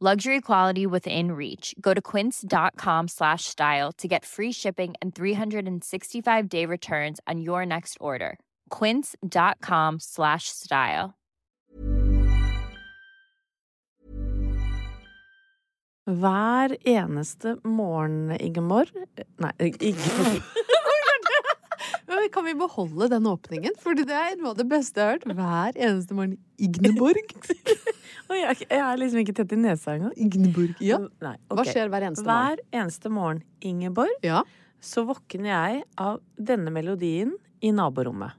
Luxury quality within reach. Go to quince.com slash style to get free shipping and 365 day returns on your next order. Quince.com slash style. Hver eneste morgen, Ingeborg Nei, Ingeborg. Kan vi beholde den åpningen? Fordi det er noe av det beste jeg har hørt. Hver eneste morgen. Igneborg. Og jeg, jeg er liksom ikke tett i nesa engang. Igneborg. Ja. Nei, Hva skjer hver eneste morgen? Hver eneste morgen, Ingeborg, Ja. så våkner jeg av denne melodien i naborommet.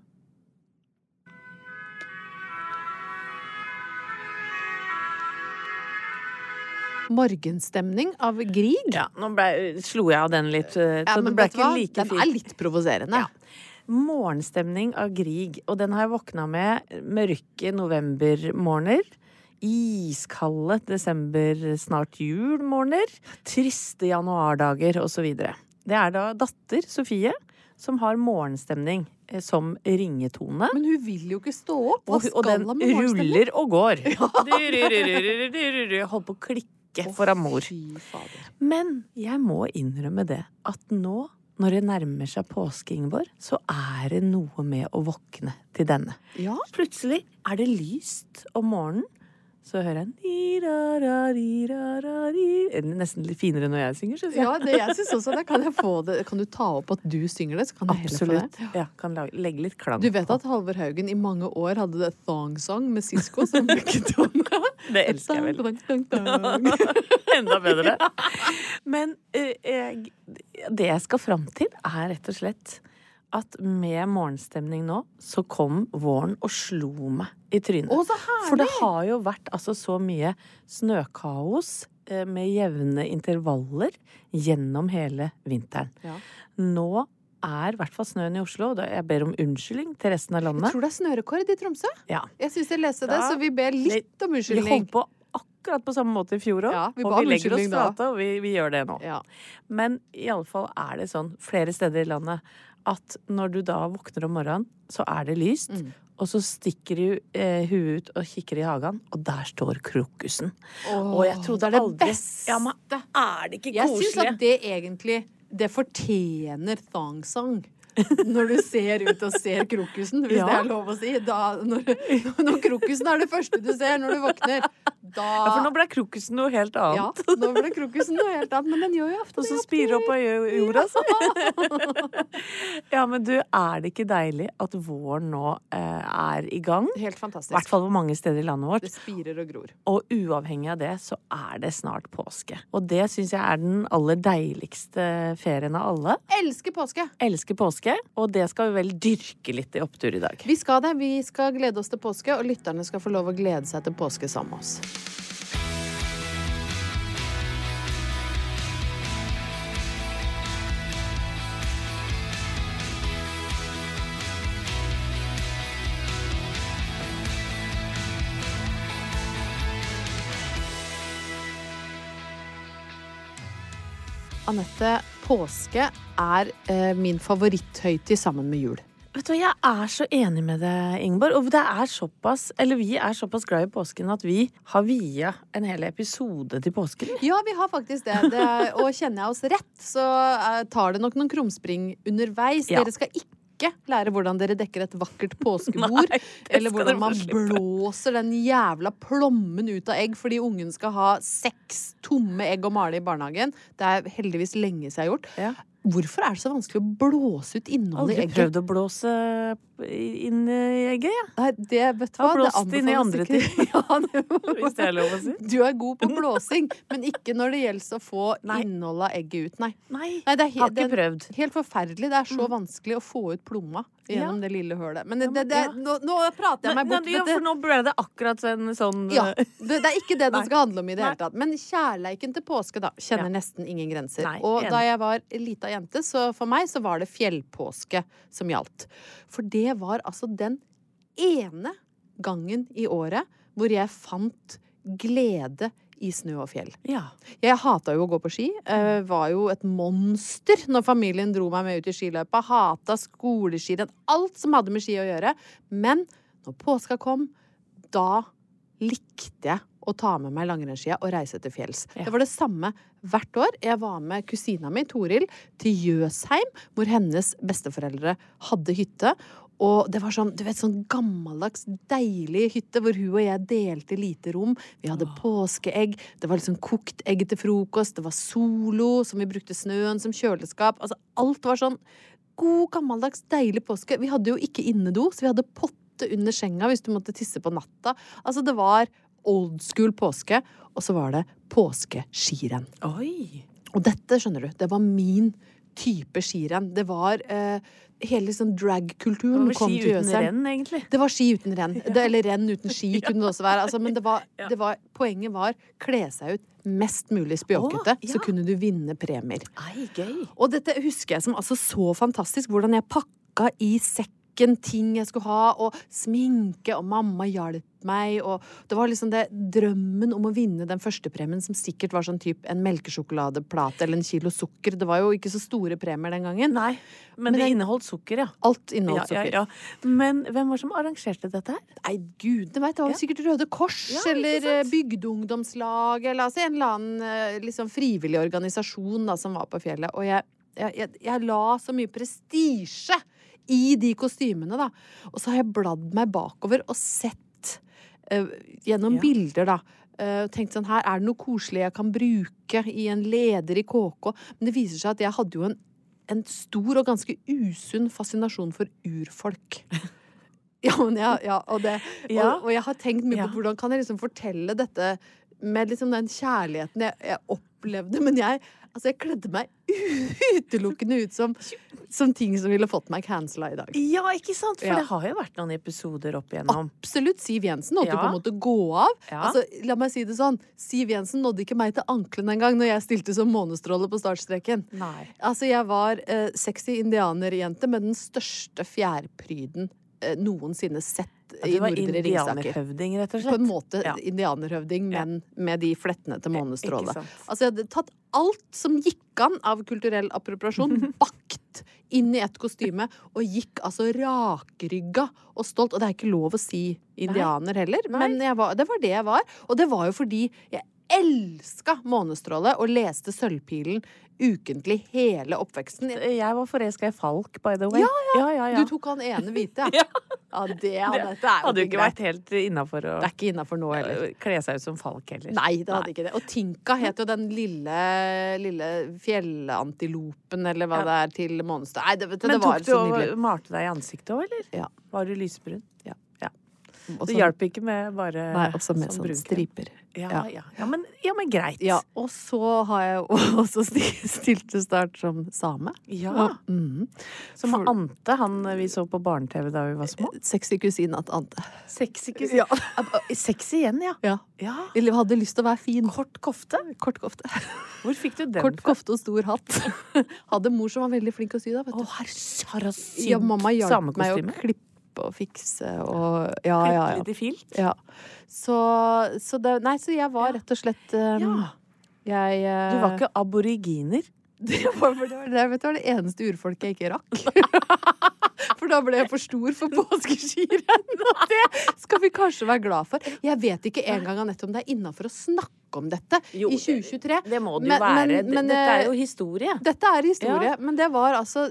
Morgenstemning av Grieg. Ja, nå ble, slo jeg av den litt, så Ja, så men det ble ikke like fin. Den er litt provoserende. Ja. Morgenstemning av Grieg, og den har jeg våkna med mørke novembermorgener. Iskalde desember, snart jul-morgener. Triste januardager osv. Det er da datter Sofie som har morgenstemning eh, som ringetone. Men hun vil jo ikke stå opp. Hva Og, skal den hun med morgenstemning? ruller og går. Holdt på å klikke for amor. Fy fader. Men jeg må innrømme det at nå, når det nærmer seg påske, Ingeborg, så er det noe med å våkne til denne. Ja. Plutselig er det lyst om morgenen. Så hører jeg di-ra-ra-di-ra-ra-di. Nesten litt finere når jeg synger, syns jeg. ja, det jeg synes også det. Kan, det. kan du ta opp at du synger det, så kan jeg Absolutt. det. Ja, kan lage, legge litt klang. Du vet på. at Halvor Haugen i mange år hadde det Thong Song med Sisko som ringetone? Det elsker jeg vel. Enda bedre. Men uh, jeg, det jeg skal fram til, er rett og slett at med morgenstemning nå, så kom våren og slo meg i trynet. Å, så herlig! For det har jo vært altså så mye snøkaos eh, med jevne intervaller gjennom hele vinteren. Ja. Nå er i hvert fall snøen i Oslo, og jeg ber om unnskyldning til resten av landet. Jeg tror det er snørekord i Tromsø. Ja. Jeg syns jeg leste det, så vi ber litt om Vi unnskyldning. holdt på akkurat på samme måte i fjor òg, Ja, vi og vi legger oss flate, og vi, vi gjør det nå. Ja. Men fall er det sånn flere steder i landet at når du da våkner om morgenen, så er det lyst. Mm. Og så stikker du eh, huet ut og kikker i hagen, og der står krokusen. Oh, og jeg trodde det er det aldri beste. Ja, men er det ikke koselig? Jeg syns at det egentlig Det fortjener Thong Song. Når du ser ut og ser krokusen, hvis Ja. det er lov å si. Da, når, når krokusen er det første du ser når du våkner, da Ja, for nå ble krokusen noe helt annet. Ja, nå ble krokusen noe helt annet, men den gjør jo ofte Og så spirer opp av jo- jorda, så. ja, men du, er det ikke deilig at våren nå eh, er i gang? Helt I fantastisk. hvert fall på mange steder i landet vårt. Det spirer og gror. Og uavhengig av det, så er det snart påske. Og det syns jeg er den aller deiligste ferien av alle. Elsker påske! Elsker påske, og det skal vi vel dyrke litt i opptur i dag. Vi skal det. Vi skal glede oss til påske, og lytterne skal få lov å glede seg til påske sammen med oss. Anette, påske er eh, min favoritthøytid sammen med jul. Vet du hva, Jeg er så enig med deg, Ingeborg. Og det er såpass, eller vi er såpass glad i påsken at vi har via en hel episode til påsken. Ja, vi har faktisk det. det er, og kjenner jeg oss rett, så eh, tar det nok noen krumspring underveis. Ja. Dere skal ikke lære hvordan dere dekker et vakkert påskebord. Nei, eller hvordan man blåser den jævla plommen ut av egg fordi ungen skal ha seks tomme egg å male i barnehagen. Det er heldigvis lenge siden jeg har gjort. Ja. Hvorfor er det så vanskelig å blåse ut innholdet i egget? Aldri prøvd å blåse inn i egget, jeg. Nei, det vet du hva? det anbefales ikke. ja, det Hvis det er lov å si. Du er god på blåsing, men ikke når det gjelder å få Nei. innholdet av egget ut. Nei. Nei, Nei det er har ikke ikke det er prøvd. helt forferdelig. Det er så vanskelig å få ut plomma gjennom Ja. det lille hølet. Men det, det, det, nå, nå prater jeg meg Men, bort. ja, for nå ble det akkurat en sånn Ja, det, det er ikke det det skal handle om i det hele tatt. Men kjærleiken til påske, da, kjenner Ja. nesten ingen grenser. Nei, og da jeg var lita jente, så for meg så var det fjellpåske som gjaldt. For det var altså den ene gangen i året hvor jeg fant glede i snø og fjell. Ja. Jeg hata jo å gå på ski. Uh, var jo et monster når familien dro meg med ut i skiløypa. Hata skoleskirenn. Alt som hadde med ski å gjøre. Men når påska kom, da likte jeg å ta med meg langrennsskia og reise til fjells. Ja. Det var det samme hvert år. Jeg var med kusina mi, Toril, til Jøsheim, hvor hennes besteforeldre hadde hytte. Og det var sånn, du vet, sånn gammeldags, deilig hytte hvor hun og jeg delte lite rom. Vi hadde påskeegg, det var liksom kokt egg til frokost, det var Solo, som vi brukte snøen som kjøleskap. Altså, alt var sånn god, gammeldags, deilig påske. Vi hadde jo ikke innedo, så vi hadde potte under senga hvis du måtte tisse på natta. Altså, det var old school påske, og så var det påskeskirenn. Oi. Og dette, skjønner du, det var min type skirenn. Det var eh, hele Det drag-kulturen var ski uten renn, egentlig. Det var ski uten renn. Det, eller renn uten ski kunne det også være. Altså, men det var, Ja. det var, poenget var kle seg ut mest mulig spjåkete, ja. så kunne du vinne premier. Ai, gøy. Og dette husker jeg som altså så fantastisk. Hvordan jeg pakka i sekken ting jeg skulle ha, og sminke, og mamma hjalp meg. Og det var liksom det drømmen om å vinne den første premien, som sikkert var sånn type en melkesjokoladeplate eller en kilo sukker. Det var jo ikke så store premier den gangen. Nei, men, Men det jeg- inneholdt sukker, ja. Alt inneholdt sukker. ja. Men hvem var det som arrangerte dette her? Nei, gudene veit, det var jo sikkert Røde Kors Ja, eller eh, eller altså en eller annen eh, liksom frivillig organisasjon da, som var på fjellet. Og jeg, jeg, jeg, jeg la så mye prestisje i de kostymene, da. Og så har jeg bladd meg bakover og sett uh, gjennom Ja. bilder, da. Uh, tenkt sånn her, er det noe koselig jeg kan bruke i en leder i KK? Men det viser seg at jeg hadde jo en, en stor og ganske usunn fascinasjon for urfolk. Ja, men ja, ja, og, det, Ja. og, og jeg har tenkt mye på hvordan kan jeg liksom fortelle dette med liksom den kjærligheten jeg, jeg opplevde. Men jeg, altså jeg kledde meg utelukkende ut som, som ting som ville fått meg cancela i dag. Ja, ikke sant? For Ja. det har jo vært noen episoder opp igjennom. Absolutt. Siv Jensen nådde Ja. på en måte gå av. Ja. Altså, la meg si det sånn. Siv Jensen nådde ikke meg til anklene engang når jeg stilte som månestråle på startstreken. Nei. Altså, jeg var eh, sexy indianerjente med den største fjærpryden eh, noensinne sett i var Nordre Ringsaker. indianerhøvding, rett og På en måte Ja. indianerhøvding, men med de flettene til månestråle. Altså, jeg hadde tatt alt som gikk an av kulturell appropriasjon, bakt inn i et kostyme, og gikk altså rakrygga og stolt. Og det er ikke lov å si indianer heller, Nei. men var, det var det jeg var. Og det var jo fordi jeg elska Månestråle og leste Sølvpilen ukentlig hele oppveksten. Jeg var forelska i Falk, by the way. Ja, ja, ja. Du tok han ene hvite, ja. Ja, det, ja, dette er jo hadde jo ikke vært helt innafor å Det er ikke innafor nå heller. kle seg ut som Falk heller. Nei, det hadde ikke det. Og Tinka het jo den lille, lille fjellantilopen, eller hva Ja. det er, til Månestad. Nei, det, det, Men det var tok du og malte deg i ansiktet òg, eller? Ja. Var du lysbrun? Ja. Ja. Og Det hjelper hjalp ikke med bare Nei, også med sånn sånn striper. Ja, Ja. ja. Men, ja, men greit. Ja, og så har jeg også stilt til start som same. Ja. Mm. Som For- Ante, han vi så på barne-TV da vi var små. Sexy kusina til Ante. Sexy kusine. Ja. Sexy igjen, ja. Ja. ja. Eller hadde lyst til å være fin. Kort kofte. Kort kofte. Hvor fikk du den Kort fra? kofte og stor hatt. Hadde mor som var veldig flink å sy da, vet Å, du. herre, har hun sydd Ja, mamma hjalp meg å samekostyme? Klippe og fikse og Ja, ja, ja. Litt i filt? Ja. Så, så det Nei, så jeg var rett og slett um, Ja. Jeg uh, Du var ikke aboriginer? Det var, det, var, det, var det eneste urfolket jeg ikke rakk. For da ble jeg for stor for påskeskirenn, og det skal vi kanskje være glad for. Jeg vet ikke engang Anette, om det er innafor å snakke om dette Jo, i 2023. Det må det jo være. men- men, Dette er eh, jo historie. Dette er historie, men det var altså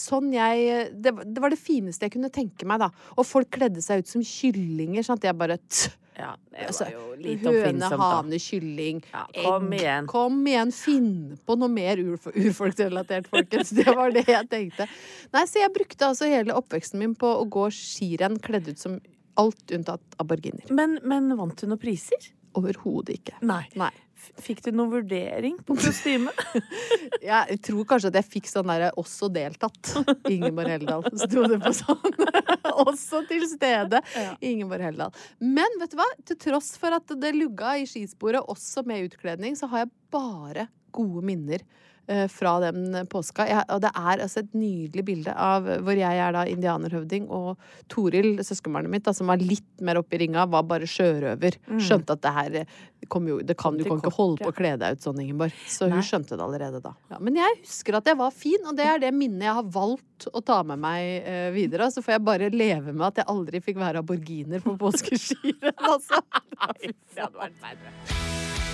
sånn jeg det, det var det fineste jeg kunne tenke meg, da. Og folk kledde seg ut som kyllinger. At jeg bare tsk, Ja, det altså, var jo litt Høne, hane, kylling, Ja, kom egg. igjen. Kom igjen, finn på noe mer urf urfolksrelatert, folkens. Det var det jeg tenkte. Nei, så jeg brukte altså hele oppveksten min på å gå skirenn kledd ut som alt unntatt aborginer. Men, men vant du noen priser? Overhodet ikke. Nei. Nei. Fikk du noen vurdering på kostyme? Jeg tror kanskje at jeg fikk sånn derre 'også deltatt'. Ingeborg Heldal. Sto det på sånn. også til stede. Ingeborg Heldal. Men vet du hva? Til tross for at det lugga i skisporet, også med utkledning, så har jeg bare gode minner eh, fra den påska. Jeg, og det er altså et nydelig bilde av hvor jeg er da indianerhøvding, og Toril, søskenbarnet mitt, da, som var litt mer oppe i ringa, var bare sjørøver. Skjønte at det her eh, kom jo det kan, Du Mm. kan ikke holde på å kle deg ut sånn, Ingeborg. Så hun Nei. skjønte det allerede da. Ja, men jeg husker at jeg var fin, og det er det minnet jeg har valgt å ta med meg eh, videre. Så får jeg bare leve med at jeg aldri fikk være aborginer på påskeskirenn, altså. det hadde vært faen.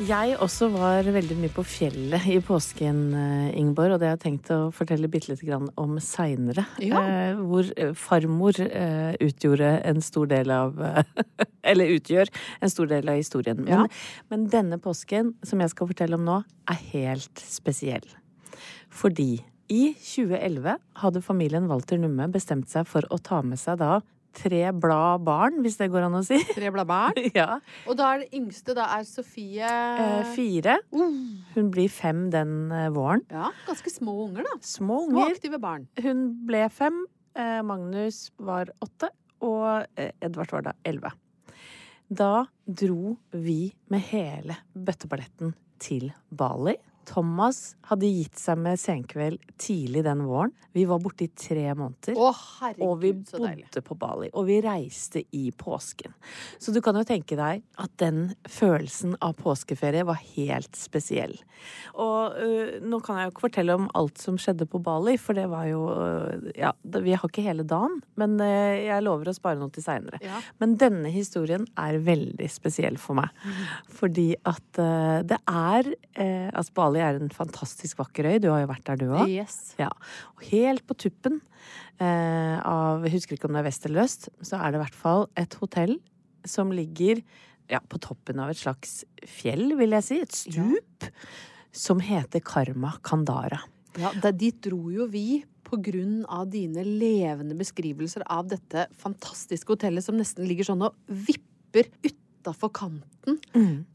Jeg også var veldig mye på fjellet i påsken, eh, Ingeborg, og det har jeg tenkt å fortelle bitte lite grann om seinere. Ja. Eh, hvor eh, farmor eh, utgjorde en stor del av eh, Eller utgjør en stor del av historien. Men, Ja. men denne påsken, som jeg skal fortelle om nå, er helt spesiell. Fordi i 2011 hadde familien Walter Numme bestemt seg for å ta med seg da tre blad barn, hvis det går an å si. Tre blad barn. ja. Og da er det yngste, da er Sofie Eh, fire. Hun blir fem den eh, våren. Ja, ganske små unger, da. Små Små aktive barn. Hun ble fem. Eh, Magnus var åtte. Og eh, Edvard var da elleve. Da dro vi med hele bøtteballetten til Bali. Thomas hadde gitt seg med senkveld tidlig den våren. Vi var borte i tre måneder. Å, Og vi herregud, så deilig. bodde på Bali, og vi reiste i påsken. Så du kan jo tenke deg at den følelsen av påskeferie var helt spesiell. Og øh, nå kan jeg jo ikke fortelle om alt som skjedde på Bali, for det var jo øh, Ja, vi har ikke hele dagen, men øh, jeg lover å spare noe til seinere. Ja. Men denne historien er veldig spesiell for meg. Fordi at øh, det er øh, Altså, Bali er en fantastisk vakker øy. Du har jo vært der, du òg. Yes. Ja. Og helt på tuppen eh, av Jeg husker ikke om det er vest eller øst, så er det i hvert fall et hotell som ligger ja, på toppen av et slags fjell, vil jeg si. Et stup. Som heter Karma Kandara. Ja, det, dit dro jo vi på grunn av dine levende beskrivelser av dette fantastiske hotellet som nesten ligger sånn og vipper utafor kanten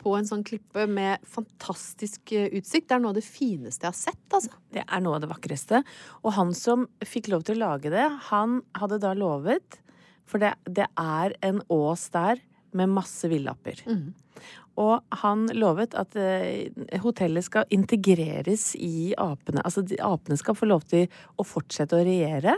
på en sånn klippe med fantastisk eh, utsikt. Det er noe av det fineste jeg har sett, altså. Det er noe av det vakreste. Og han som fikk lov til å lage det, han hadde da lovet For det, det er en ås der med masse villapper. Og han lovet at eh, hotellet skal integreres i apene. Altså de, apene skal få lov til å fortsette å regjere.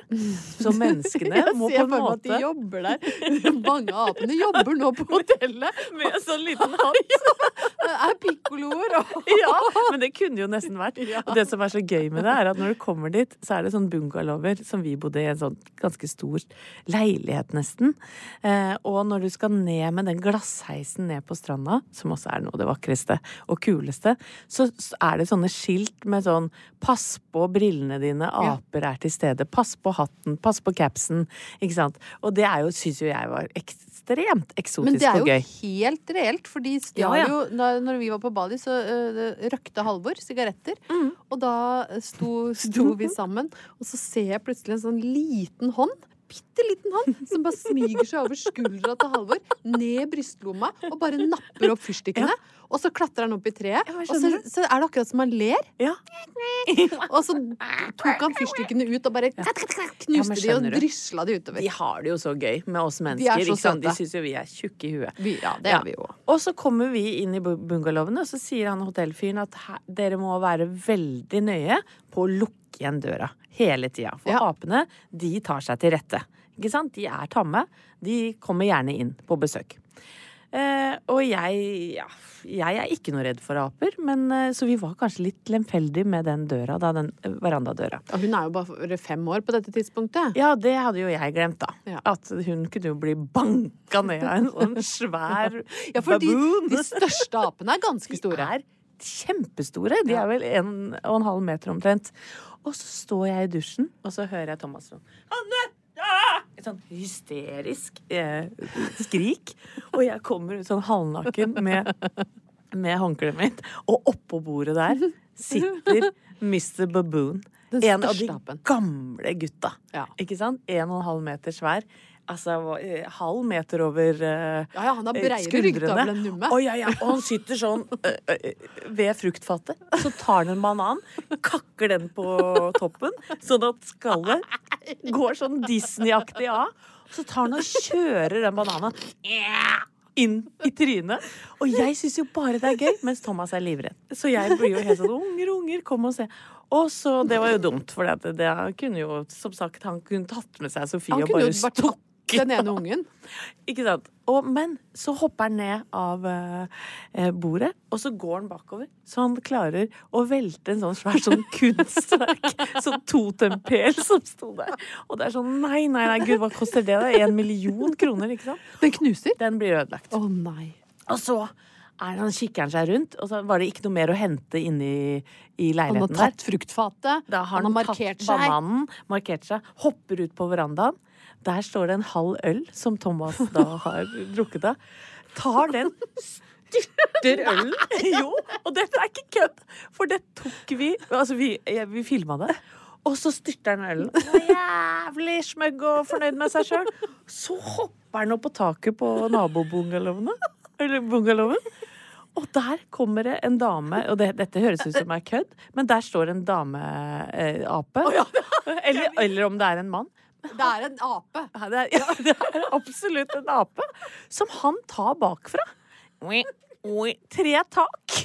Så menneskene Jeg må på en måte at de jobber der. Mange av apene jobber nå på hotellet. Med en sånn liten hatt. er pikkoloer Ja, men det kunne jo nesten vært. Og det som er så gøy med det, er at når du kommer dit, så er det sånn bungalower som vi bodde i, en sånn ganske stor leilighet nesten. Eh, og når du skal ned med den glassheisen ned på stranda, som også er noe av det vakreste og kuleste, så er det sånne skilt med sånn 'pass på brillene dine, aper er til stede', 'pass på hatten', 'pass på capsen', ikke sant. Og det er jo, syns jo jeg var ekstremt eksotisk og gøy. Men det er jo helt reelt, for de stjal Ja, ja. jo Når vi var på Bali, så uh, røkte Halvor sigaretter. Mm. Og da sto, sto vi sammen, og så ser jeg plutselig en sånn liten hånd. Bitte liten hånd som bare smyger seg over skuldra til Halvor, ned brystlomma, og bare napper opp fyrstikkene. Og så klatrer han opp i treet, og så, så er det akkurat som han ler. Ja. Og så tok han fyrstikkene ut og bare knuste de og drysla de utover. De har det jo så gøy med oss er mennesker. De, sånn. De syns jo vi er tjukke i huet. Vi, ja, det Ja. er vi jo. Og så kommer vi inn i bungalowene, og så sier han hotellfyren at dere må være veldig nøye på å lukke igjen døra hele tida. For Ja. apene, de tar seg til rette. Ikke sant? De er tamme. De kommer gjerne inn på besøk. Eh, og jeg, ja, jeg er ikke noe redd for aper, men, eh, så vi var kanskje litt lemfeldige med den døra, da, den eh, verandadøra. Og hun er jo bare fem år på dette tidspunktet. Ja, det hadde jo jeg glemt, da. Ja. At hun kunne jo bli banka ned av en sånn svær Ja, for de, baboon. de største apene er ganske store. De er kjempestore. De er vel en og en halv meter omtrent. Og så står jeg i dusjen, og så hører jeg Thomas sånn Anne! Et sånn hysterisk eh, skrik. Og jeg kommer ut sånn halvnaken med, med håndkleet mitt, og oppå bordet der sitter Mr. Baboon. Den En av de gamle gutta. Ja. Ikke sant? En og en halv meter svær. Altså halv meter over uh, Ja, ja, han har breiere ryggtavle enn numme. Å, ja, ja. Og han sitter sånn uh, uh, ved fruktfatet. Så tar han en banan, kakker den på toppen, sånn at skallet går sånn Disney-aktig av. Så tar han og kjører den bananen inn i trynet. Og jeg syns jo bare det er gøy, mens Thomas er livredd. Så jeg blir jo helt sånn Unger, unger, kom og se. Og så, Det var jo dumt, for det, det kunne jo, som sagt, han kunne tatt med seg Sofie og bare tatt den ene ungen. ikke sant? Og, men så hopper han ned av eh, eh, bordet, og så går han bakover. Så han klarer å velte en sånn svær sånn kunstverk. sånn totempel som sto der. Og det er sånn nei, nei, nei, gud, hva koster det? da? En million kroner, ikke sant? Den knuser. Den blir ødelagt. Å nei. Og så er han, kikker han seg rundt, og så var det ikke noe mer å hente inne i, i Han har tatt fruktfatet. han, han har markert seg. bananen, markert seg, hopper ut på verandaen. Der står det en halv øl som Thomas da har drukket av. Tar den, styrter ølen. Jo, og dette er ikke kødd, for det tok vi Altså, vi, jeg- vi filma det. Og så styrter han ølen. Jævlig smøgg og fornøyd med seg sjøl. Så hopper han opp på taket på nabobungalowene. Eller bungalowen. Og der kommer det en dame, og det, dette høres ut som er kødd, men der står en dameape. eller, eller om det er en mann. Det er en ape. Ja, det, er, ja, det er absolutt en ape som han tar bakfra. Tre tak.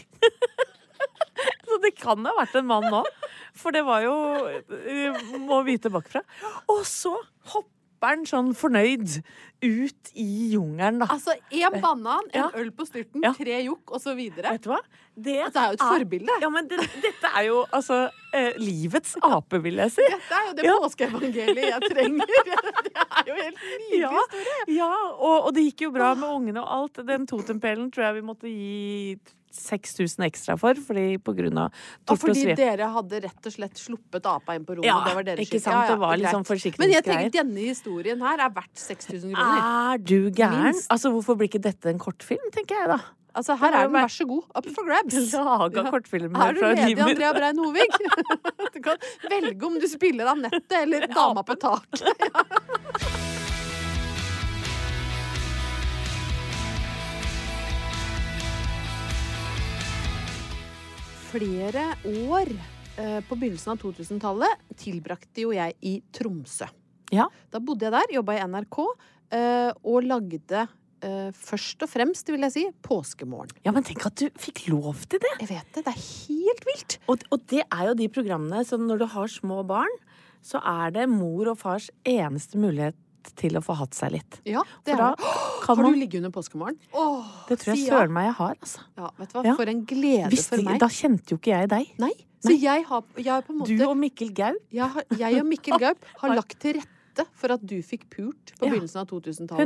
Så det kan ha vært en mann nå, for det var jo eh, Må vite bakfra. Og så hopper han sånn fornøyd ut i jungelen, da. Altså én banan, en Ja. øl på styrten, Ja. tre jokk og så videre. Vet du hva? Det Altså, det er jo et forbilde. Ja, men det, dette er jo altså eh, livets ape, vil jeg si. Dette er jo det Ja. påskeevangeliet jeg trenger. Det er jo helt nydelig Ja, historie. ja og, og det gikk jo bra med ungene og alt. Den totempelen tror jeg vi måtte gi 6000 ekstra for, fordi på grunn av tort og fordi dere hadde rett og slett sluppet apa inn på rommet. Ja, det var deres ikke sant? Det var litt sånn forsikringsgreier. Men jeg tenker denne historien her er verdt 6000 kroner. Er du gæren? Altså, hvorfor blir ikke dette en kortfilm, tenker jeg da. Altså, her er den, vær så god. Up for grabs. Laga Ja. kortfilmer Er du ledig. Andrea Brein Hovig? Du kan velge om du spiller Anette eller Dama på taket. Flere år eh, på begynnelsen av 2000-tallet tilbrakte jo jeg i Tromsø. Ja. Da bodde jeg der, jobba i NRK, eh, og lagde eh, først og fremst, vil jeg si, Påskemorgen. Ja, men tenk at du fikk lov til det. Jeg vet det, det er helt vilt. Og, og det er jo de programmene som når du har små barn, så er det mor og fars eneste mulighet til å få hatt seg litt. Ja, det er kan Har du ligget under påskemorgen? Åh, Det tror jeg søren meg jeg har, altså. Ja, vet du hva, Ja. for en glede Visst, for meg. da kjente jo ikke jeg deg. Nei, så jeg har, jeg har på en måte Du og Mikkel Gaup? jeg, jeg og Mikkel Gaup har lagt til rette for at du fikk pult på begynnelsen av 2000-tallet.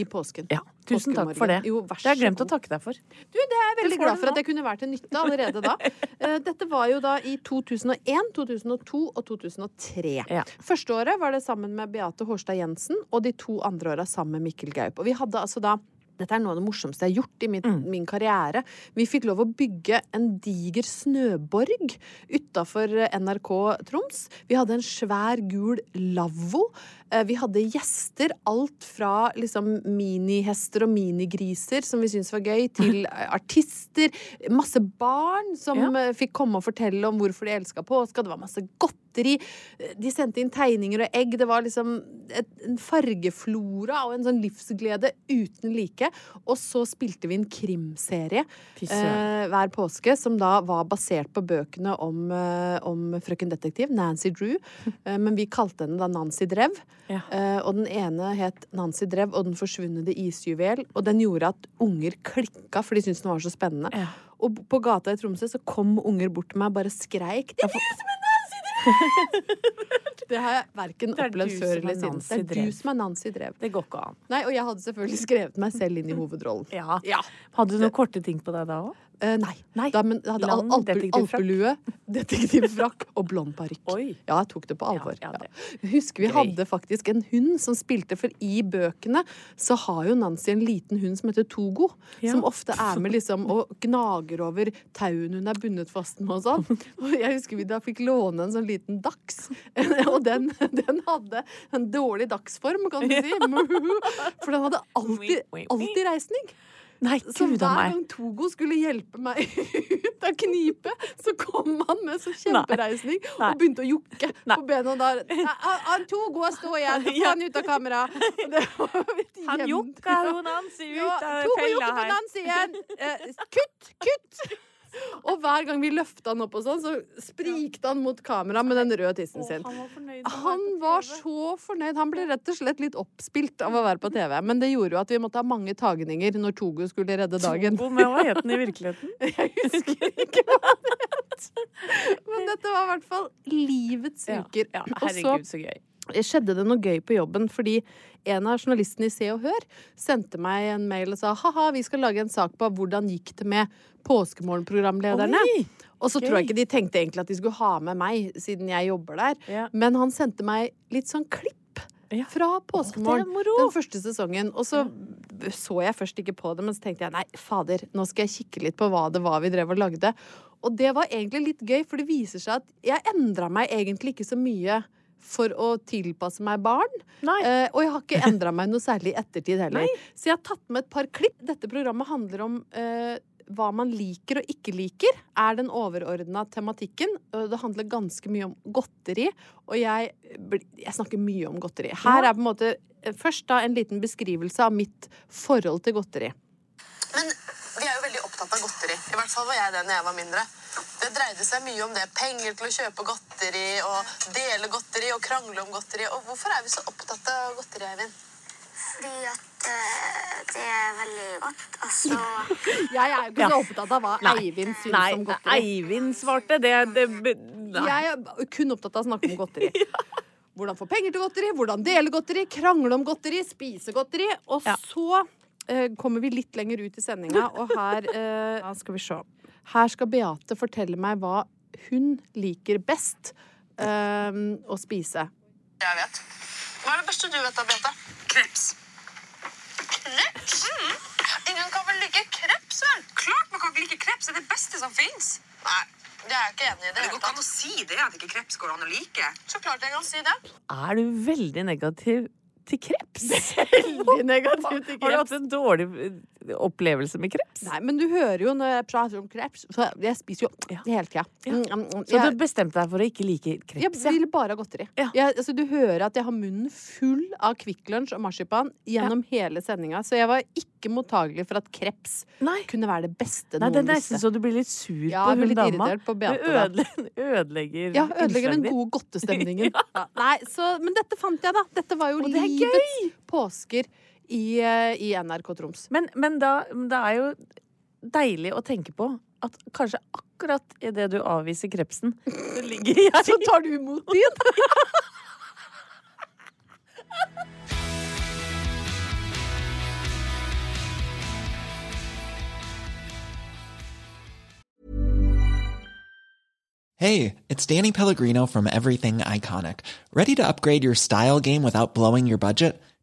I påsken. Ja, tusen takk for det. Jo, Det har jeg glemt å takke deg for. Du, det er jeg veldig glad for at jeg kunne vært til nytte allerede da. Eh, Dette var jo da i 2001, 2002 og 2003. Ja. Første året var det sammen med Beate Hårstad Jensen, og de to andre åra sammen med Mikkel Gaup. Og vi hadde altså da dette er noe av det morsomste jeg har gjort i min, Mm. min karriere. Vi fikk lov å bygge en diger snøborg utafor NRK Troms. Vi hadde en svær, gul lavvo. Eh, Vi hadde gjester. Alt fra liksom minihester og minigriser, som vi syntes var gøy, til eh, artister. Masse barn som Ja. eh, fikk komme og fortelle om hvorfor de elska påska. Det var masse godteri. De sendte inn tegninger og egg. Det var liksom et, en fargeflora og en sånn livsglede uten like. Og så spilte vi en krimserie eh, hver påske, som da var basert på bøkene om, om frøken detektiv, Nancy Drew. Eh, men vi kalte henne da Nancy Drev. Ja. Eh, og den ene het Nancy Drev og Den forsvunne isjuvel. Og den gjorde at unger klikka, for de syntes den var så spennende. Ja. Og på gata i Tromsø så kom unger bort til meg og bare skreik. Det er som er Nancy Drev! det har jeg verken er opplevd før er eller siden. Det er Drev. du som er Nancy Drev. Det går ikke an. Nei, og jeg hadde selvfølgelig skrevet meg selv inn i hovedrollen. Ja. Ja. Hadde du noen korte ting på deg da òg? Eh, nei. Nei. Da, men jeg hadde Lang alpe, alpelue, detektivfrakk og blond parykk. Ja, jeg tok det på alvor. Ja, ja, Ja, Husker vi Gøy. hadde faktisk en hund som spilte, for i bøkene så har jo Nancy en liten hund som heter Togo. Som ofte er med liksom og gnager over tauene hun er bundet fast med og sånn. Og jeg husker vi da fikk låne en sånn liten dachs. Og den, den hadde en dårlig dagsform, kan du si. For den hadde alltid, alltid reisning. Nei, Så hver gang Togo skulle hjelpe meg ut av knipet, så kom han med så kjempereisning Nei. og begynte å jukke Nei. på bena. der. Togo stå igjen! Få han ut av kamera! Han jokka jo Nancy ut Ja, av Togo fella jokker på her. Nancy igjen! Eh, kutt! Kutt! Og hver gang vi løfta han opp og sånn, så sprikte han mot kamera med den røde tissen sin. Han var fornøyd. Han var så fornøyd. Han ble rett og slett litt oppspilt av å være på TV. Men det gjorde jo at vi måtte ha mange tagninger når Togo skulle redde dagen. Togo, men hva het den i virkeligheten? Jeg husker ikke hva det het. Men dette var i hvert fall livets uker. Ja, herregud, så gøy. Skjedde det noe gøy på jobben, fordi en av journalistene i Se og Hør sendte meg en mail og sa ha-ha, vi skal lage en sak på hvordan gikk det med Påskemorgen-programlederne. Og så tror jeg ikke de tenkte egentlig at de skulle ha med meg, siden jeg jobber der. Ja. Men han sendte meg litt sånn klipp fra Påskemorgen. Den første sesongen. Og så så jeg først ikke på det, men så tenkte jeg nei, fader, nå skal jeg kikke litt på hva det var vi drev og lagde. Og det var egentlig litt gøy, for det viser seg at jeg endra meg egentlig ikke så mye for å tilpasse meg barn. Nei. Eh, og jeg har ikke endra meg noe særlig i ettertid heller. Nei. Så jeg har tatt med et par klipp. Dette programmet handler om eh, hva man liker og ikke liker, er den overordna tematikken. Det handler ganske mye om godteri, og jeg, jeg snakker mye om godteri. Her er på en måte eh, først da en liten beskrivelse av mitt forhold til godteri. Men vi er jo veldig opptatt av godteri. I hvert fall var jeg det når jeg var mindre. Det dreide seg mye om det. Penger til å kjøpe godteri, og dele godteri og krangle om godteri. Og hvorfor er vi så opptatt av godteri, Eivind? Fordi at eh, det er veldig godt. Og så Jeg er jo ikke så opptatt av hva Eivind syns Nei, om godteri. Eivind svarte det, det nei. Jeg er kun opptatt av å snakke om godteri. Hvordan få penger til godteri, hvordan dele godteri, krangle om godteri, spise godteri. Og Ja. så uh, kommer vi litt lenger ut i sendinga, og her uh, ja, skal vi se. Her skal Beate fortelle meg hva hun liker best eh, å spise. Jeg vet. Hva er det beste du vet da, Beate? Kreps. Kreps? Ingen kan vel like kreps, vel? Klart man kan ikke like kreps. Det er det beste som fins. Nei, det er jeg ikke enig i. Det det går ikke an å si det, at ikke kreps går an å like. Så klart jeg kan si det. Er du veldig negativ til kreps? Veldig negativ til Har du hatt en dårlig opplevelse med kreps? Nei, men du hører jo når jeg prater om kreps, så jeg spiser jo Ja. hele tida. Ja. Mm, mm, mm. Så du bestemte deg for å ikke like kreps? ja? vil bare ha godteri. Ja. Jeg, altså, du hører at jeg har munnen full av Kvikk Lunsj og marsipan gjennom hele sendinga. Så jeg var ikke mottagelig for at kreps Nei. kunne være det beste Nei, det er nesten så du blir litt sur på jeg hun dama. på Du Beate, ødelegger, ødelegger Ja, ødelegger den gode godtestemningen. Nei, så, men dette fant jeg, da. Dette var jo livets påsker i, i NRK Troms. Men, men da, det er jo deilig å tenke på at kanskje akkurat idet du avviser krepsen, så ligger jeg Så tar du imot din! Hey, it's Danny Pellegrino from Everything Iconic. Ready to upgrade your style game without blowing your budget?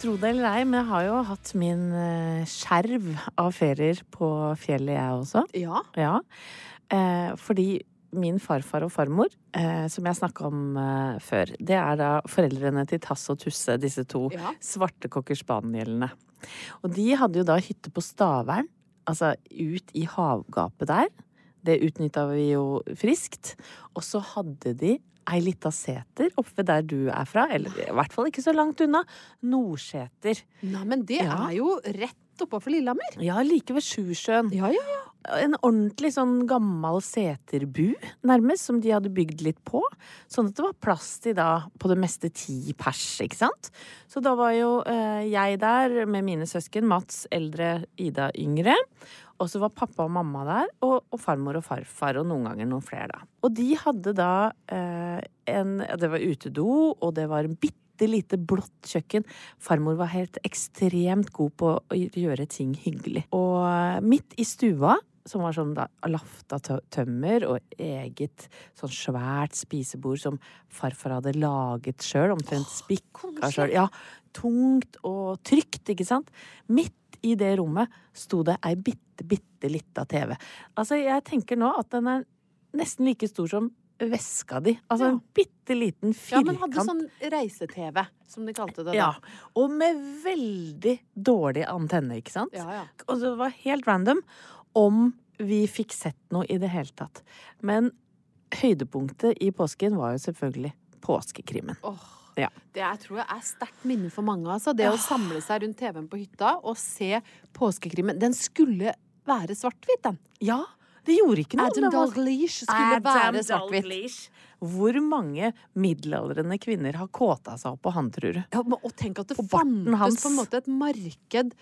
Tro det eller ei, men jeg har jo hatt min eh, skjerv av ferier på fjellet, jeg også. Ja. Ja. Eh, fordi min farfar og farmor, eh, som jeg snakka om eh, før, det er da foreldrene til Tass og Tusse, disse to Ja. svarte cocker spanielene. Og de hadde jo da hytte på Stavern, altså ut i havgapet der. Det utnytta vi jo friskt. Og så hadde de ei lita seter oppe der du er fra, eller i hvert fall ikke så langt unna. Nordseter. Nei, men det Ja. er jo rett oppover Lillehammer. Ja, like ved Sjusjøen. Ja, ja, ja. En ordentlig sånn gammel seterbu, nærmest, som de hadde bygd litt på. Sånn at det var plass til da på det meste ti pers, ikke sant? Så da var jo eh, jeg der med mine søsken, Mats eldre, Ida yngre. Og så var pappa og mamma der, og, og farmor og farfar, og noen ganger noen flere, da. Og de hadde da eh, en Det var utedo, og det var en bitte lite blått kjøkken. Farmor var helt ekstremt god på å gjøre ting hyggelig. Og eh, midt i stua, som var sånn da lafta tømmer og eget sånn svært spisebord som farfar hadde laget sjøl, omtrent spikka sjøl. Ja, tungt og trygt, ikke sant? Midt i det rommet sto det ei bitte, bitte lita TV. Altså, jeg tenker nå at den er nesten like stor som veska di. Altså en bitte liten firkant. Ja, men hadde sånn reise-TV, som de kalte det da. Ja, og med veldig dårlig antenne, ikke sant? Ja, ja. Og det var helt random om vi fikk sett noe i det hele tatt. Men høydepunktet i påsken var jo selvfølgelig påskekrimmen. Ja. Det jeg tror jeg er sterkt minne for mange. Altså. Det å samle seg rundt TV-en på hytta og se påskekrimmen. Den skulle være svart-hvit, den. Ja, det gjorde ikke noe. Adam Dalglish skulle være svart-hvit. Dalglish. Hvor mange middelaldrende kvinner har kåta seg opp på han, tror du? Ja, men, og tenk at det fantes hans. på en måte et marked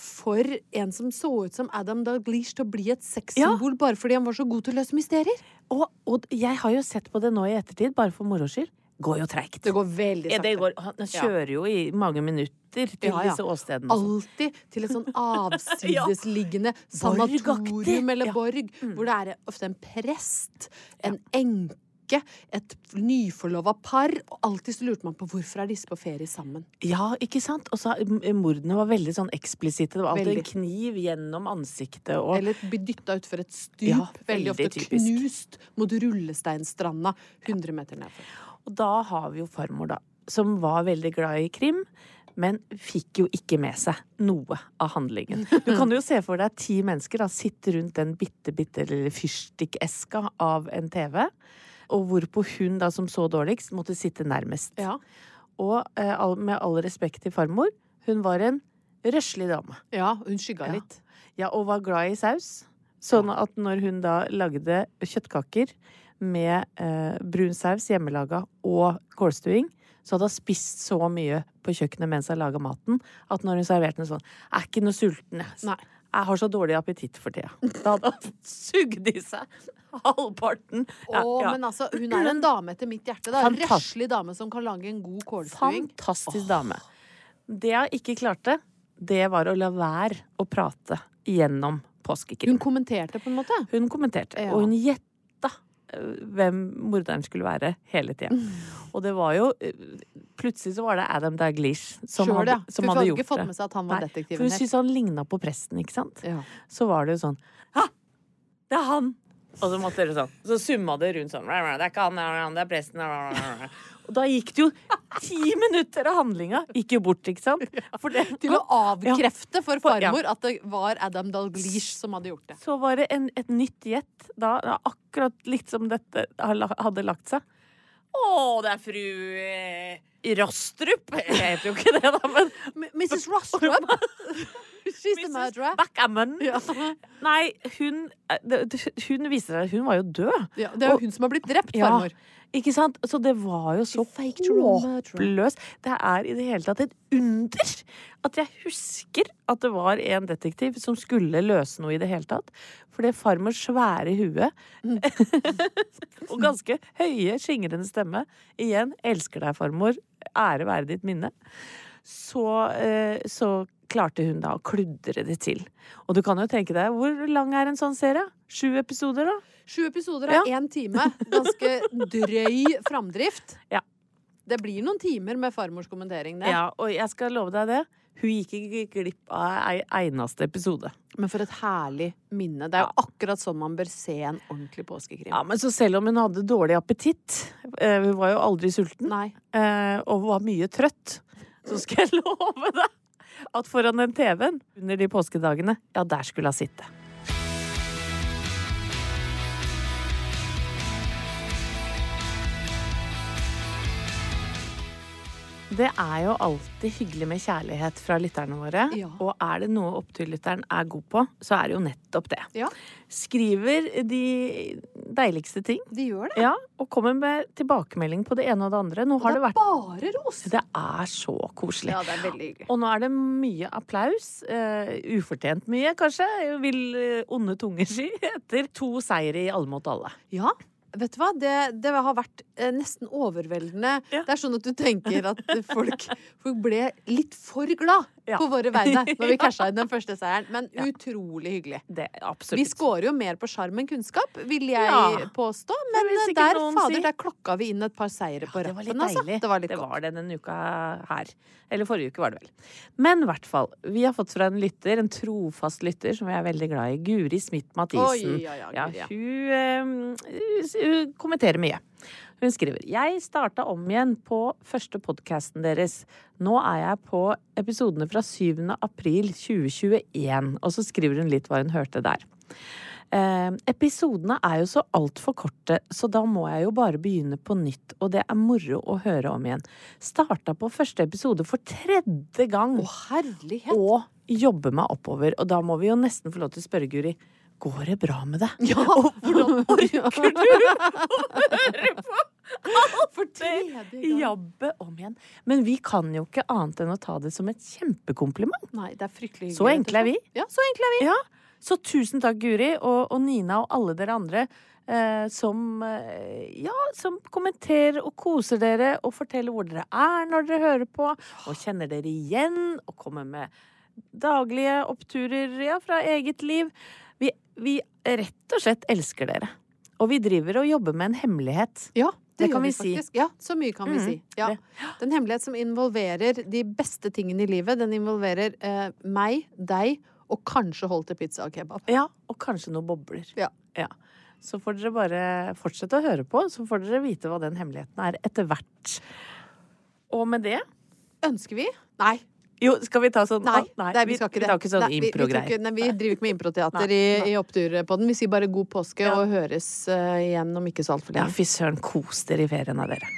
for en som så ut som Adam Dalglish til å bli et sexsymbol bare fordi han var så god til å løse mysterier. Og, og jeg har jo sett på det nå i ettertid, bare for moro skyld. Går jo treigt. Det går veldig sakte. Ja, han kjører jo i mange minutter til Ja, ja. disse åstedene. sånn. Alltid til et sånn avsidesliggende sanatorium eller borg, hvor det er ofte en prest, en enke, et nyforlova par. Og alltid så lurte man på hvorfor er disse på ferie sammen. Ja, ikke sant? Og så mordene var veldig sånn eksplisitte. Det var alltid Veldig. en kniv gjennom ansiktet og Eller bli dytta utfor et stup. Ja, veldig veldig ofte typisk. knust mot rullesteinstranda 100 meter nedfor. Og da har vi jo farmor, da, som var veldig glad i krim. Men fikk jo ikke med seg noe av handlingen. Du kan jo se for deg ti mennesker da, sitte rundt den bitte, bitte lille fyrstikkeska av en TV. Og hvorpå hun da som så dårligst, måtte sitte nærmest. Ja. Og eh, med all respekt til farmor, hun var en røslig dame. Ja, hun skygga Ja. litt. Ja, og var glad i saus. Sånn at når hun da lagde kjøttkaker med eh, brun saus hjemmelaga og kålstuing, så hadde hun spist så mye på kjøkkenet mens hun laga maten, at når hun serverte den sånn Jeg er ikke noe sulten, jeg. Jeg har så dårlig appetitt for tida. Da hadde hun sugd i seg halvparten. Ja, Å, ja. men altså, hun er en dame etter mitt hjerte. da. En Fantast- Røslig dame som kan lage en god kålstuing. Fantastisk dame. Det hun ikke klarte, det var å la være å prate gjennom påskekrim. Hun kommenterte på en måte? Hun kommenterte, Ja. og hun gjetta hvem morderen skulle være hele tida. Og det var jo Plutselig så var det Adam Daglish som, sure, hadde, som hadde gjort det. hun hadde ikke fått med seg at han var detektiven For hun syntes han ligna på presten, ikke sant? Ja. Så var det jo sånn Ja, det er han! Og så måtte dere sånn. Så summa det rundt sånn. Det er ikke han, det er presten. Og da gikk det jo ti minutter av handlinga gikk jo bort, ikke sant? Det, Til å avkrefte for farmor at det var Adam Dalglish som hadde gjort det. Så var det en, et nytt gjett da, akkurat litt som dette hadde lagt seg. Å, det er fru eh, Rostrup! Jeg heter jo ikke det, da, men Mrs. Rostrup? She's the murderer. Backgammon. Ja. Nei, hun Hun viser seg Hun var jo død. Ja, det er jo hun som har blitt drept, farmor. Ikke sant? Så det var jo så håpløst. Det er i det hele tatt et under at jeg husker at det var en detektiv som skulle løse noe i det hele tatt. For det farmors svære hue og ganske høye, skingrende stemme Igjen, elsker deg, farmor. Ære være ditt minne. Så, eh, så klarte hun da å kludre det til. Og du kan jo tenke deg, hvor lang er en sånn serie? Sju episoder, da? Sju episoder av én time. Ganske drøy framdrift. Ja. Det blir noen timer med farmors kommentering, det. Ja, og jeg skal love deg det. Hun gikk ikke glipp av ei eneste episode. Men for et herlig minne. Det er jo akkurat sånn man bør se en ordentlig påskekrim. Ja, men så selv om hun hadde dårlig appetitt, eh, hun var jo aldri sulten, Nei. Eh, og var mye trøtt, så skal jeg love deg at foran den TV-en under de påskedagene, ja, der skulle hun sitte. Det er jo alltid hyggelig med kjærlighet fra lytterne våre. Ja. Og er det noe Oppturlytteren er god på, så er det jo nettopp det. Ja. Skriver de deiligste ting. De gjør det. Ja, Og kommer med tilbakemelding på det ene og det andre. Nå har det det er vært bare ros. Det er så koselig. Ja, det er veldig hyggelig. Og nå er det mye applaus. Uh, ufortjent mye, kanskje, vil eh, onde tunger si. Etter to seire i Alle mot alle. Ja, vet du hva? Det, det har vært nesten overveldende. Det er sånn at du tenker at folk, folk ble litt for glad på våre vegne når vi casha inn den første seieren. Men utrolig hyggelig. Det, Vi scorer jo mer på sjarm enn kunnskap, vil jeg Ja. påstå. Men der, fader, si. der klokka vi inn et par seire på Det var litt rappen, altså. deilig. Det var litt det godt. var det denne uka her. Eller forrige uke, var det vel. Men i hvert fall. Vi har fått fra en lytter, en trofast lytter som vi er veldig glad i. Guri Smith Mathisen. Ja, ja, ja. hun, eh, hun kommenterer mye. Hun skriver Jeg starta om igjen på første podkasten deres. Nå er jeg på episodene fra 7. april 2021. Og så skriver hun litt hva hun hørte der. Eh, episodene er jo så altfor korte, så da må jeg jo bare begynne på nytt. Og det er moro å høre om igjen. Starta på første episode for tredje gang. Å, herlighet! Og jobbe meg oppover. Og da må vi jo nesten få lov til å spørre Guri. Går det bra med deg? Ja, og hvordan orker du å høre på For tredje jabbe om igjen? Men vi kan jo ikke annet enn å ta det som et kjempekompliment. Nei, det er fryktelig hyggelig. Så enkle er vi. Ja, så enkle er vi. Ja. Så tusen takk, Guri, og, og Nina og alle dere andre. Eh, som, eh, ja, som kommenterer og koser dere og forteller hvor dere er når dere hører på, og kjenner dere igjen og kommer med daglige oppturer ja, fra eget liv. Vi, vi rett og slett elsker dere. Og vi driver og jobber med en hemmelighet. Ja, det, Det kan vi vi si. Ja, så mye kan vi Mhm, si. Ja. det. Er en hemmelighet som involverer de beste tingene i livet. Den involverer eh, meg, deg og kanskje Holte pizza og kebab. Ja, og kanskje noen bobler. Ja. Så får dere bare fortsette å høre på, så får dere vite hva den hemmeligheten er etter hvert. Og med det Ønsker vi? Nei. Jo, skal vi ta sånn Nei, nei, nei, vi skal ikke det. Vi tar ikke sånn Nei, vi- vi impro-greier. ikke- nei, Vi driver ikke med improteater i, i, opptur på den. Vi sier bare god påske og høres uh, igjen om ikke så altfor Ja, lenge. fy søren, kos dere i ferien av dere.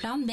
Plan B.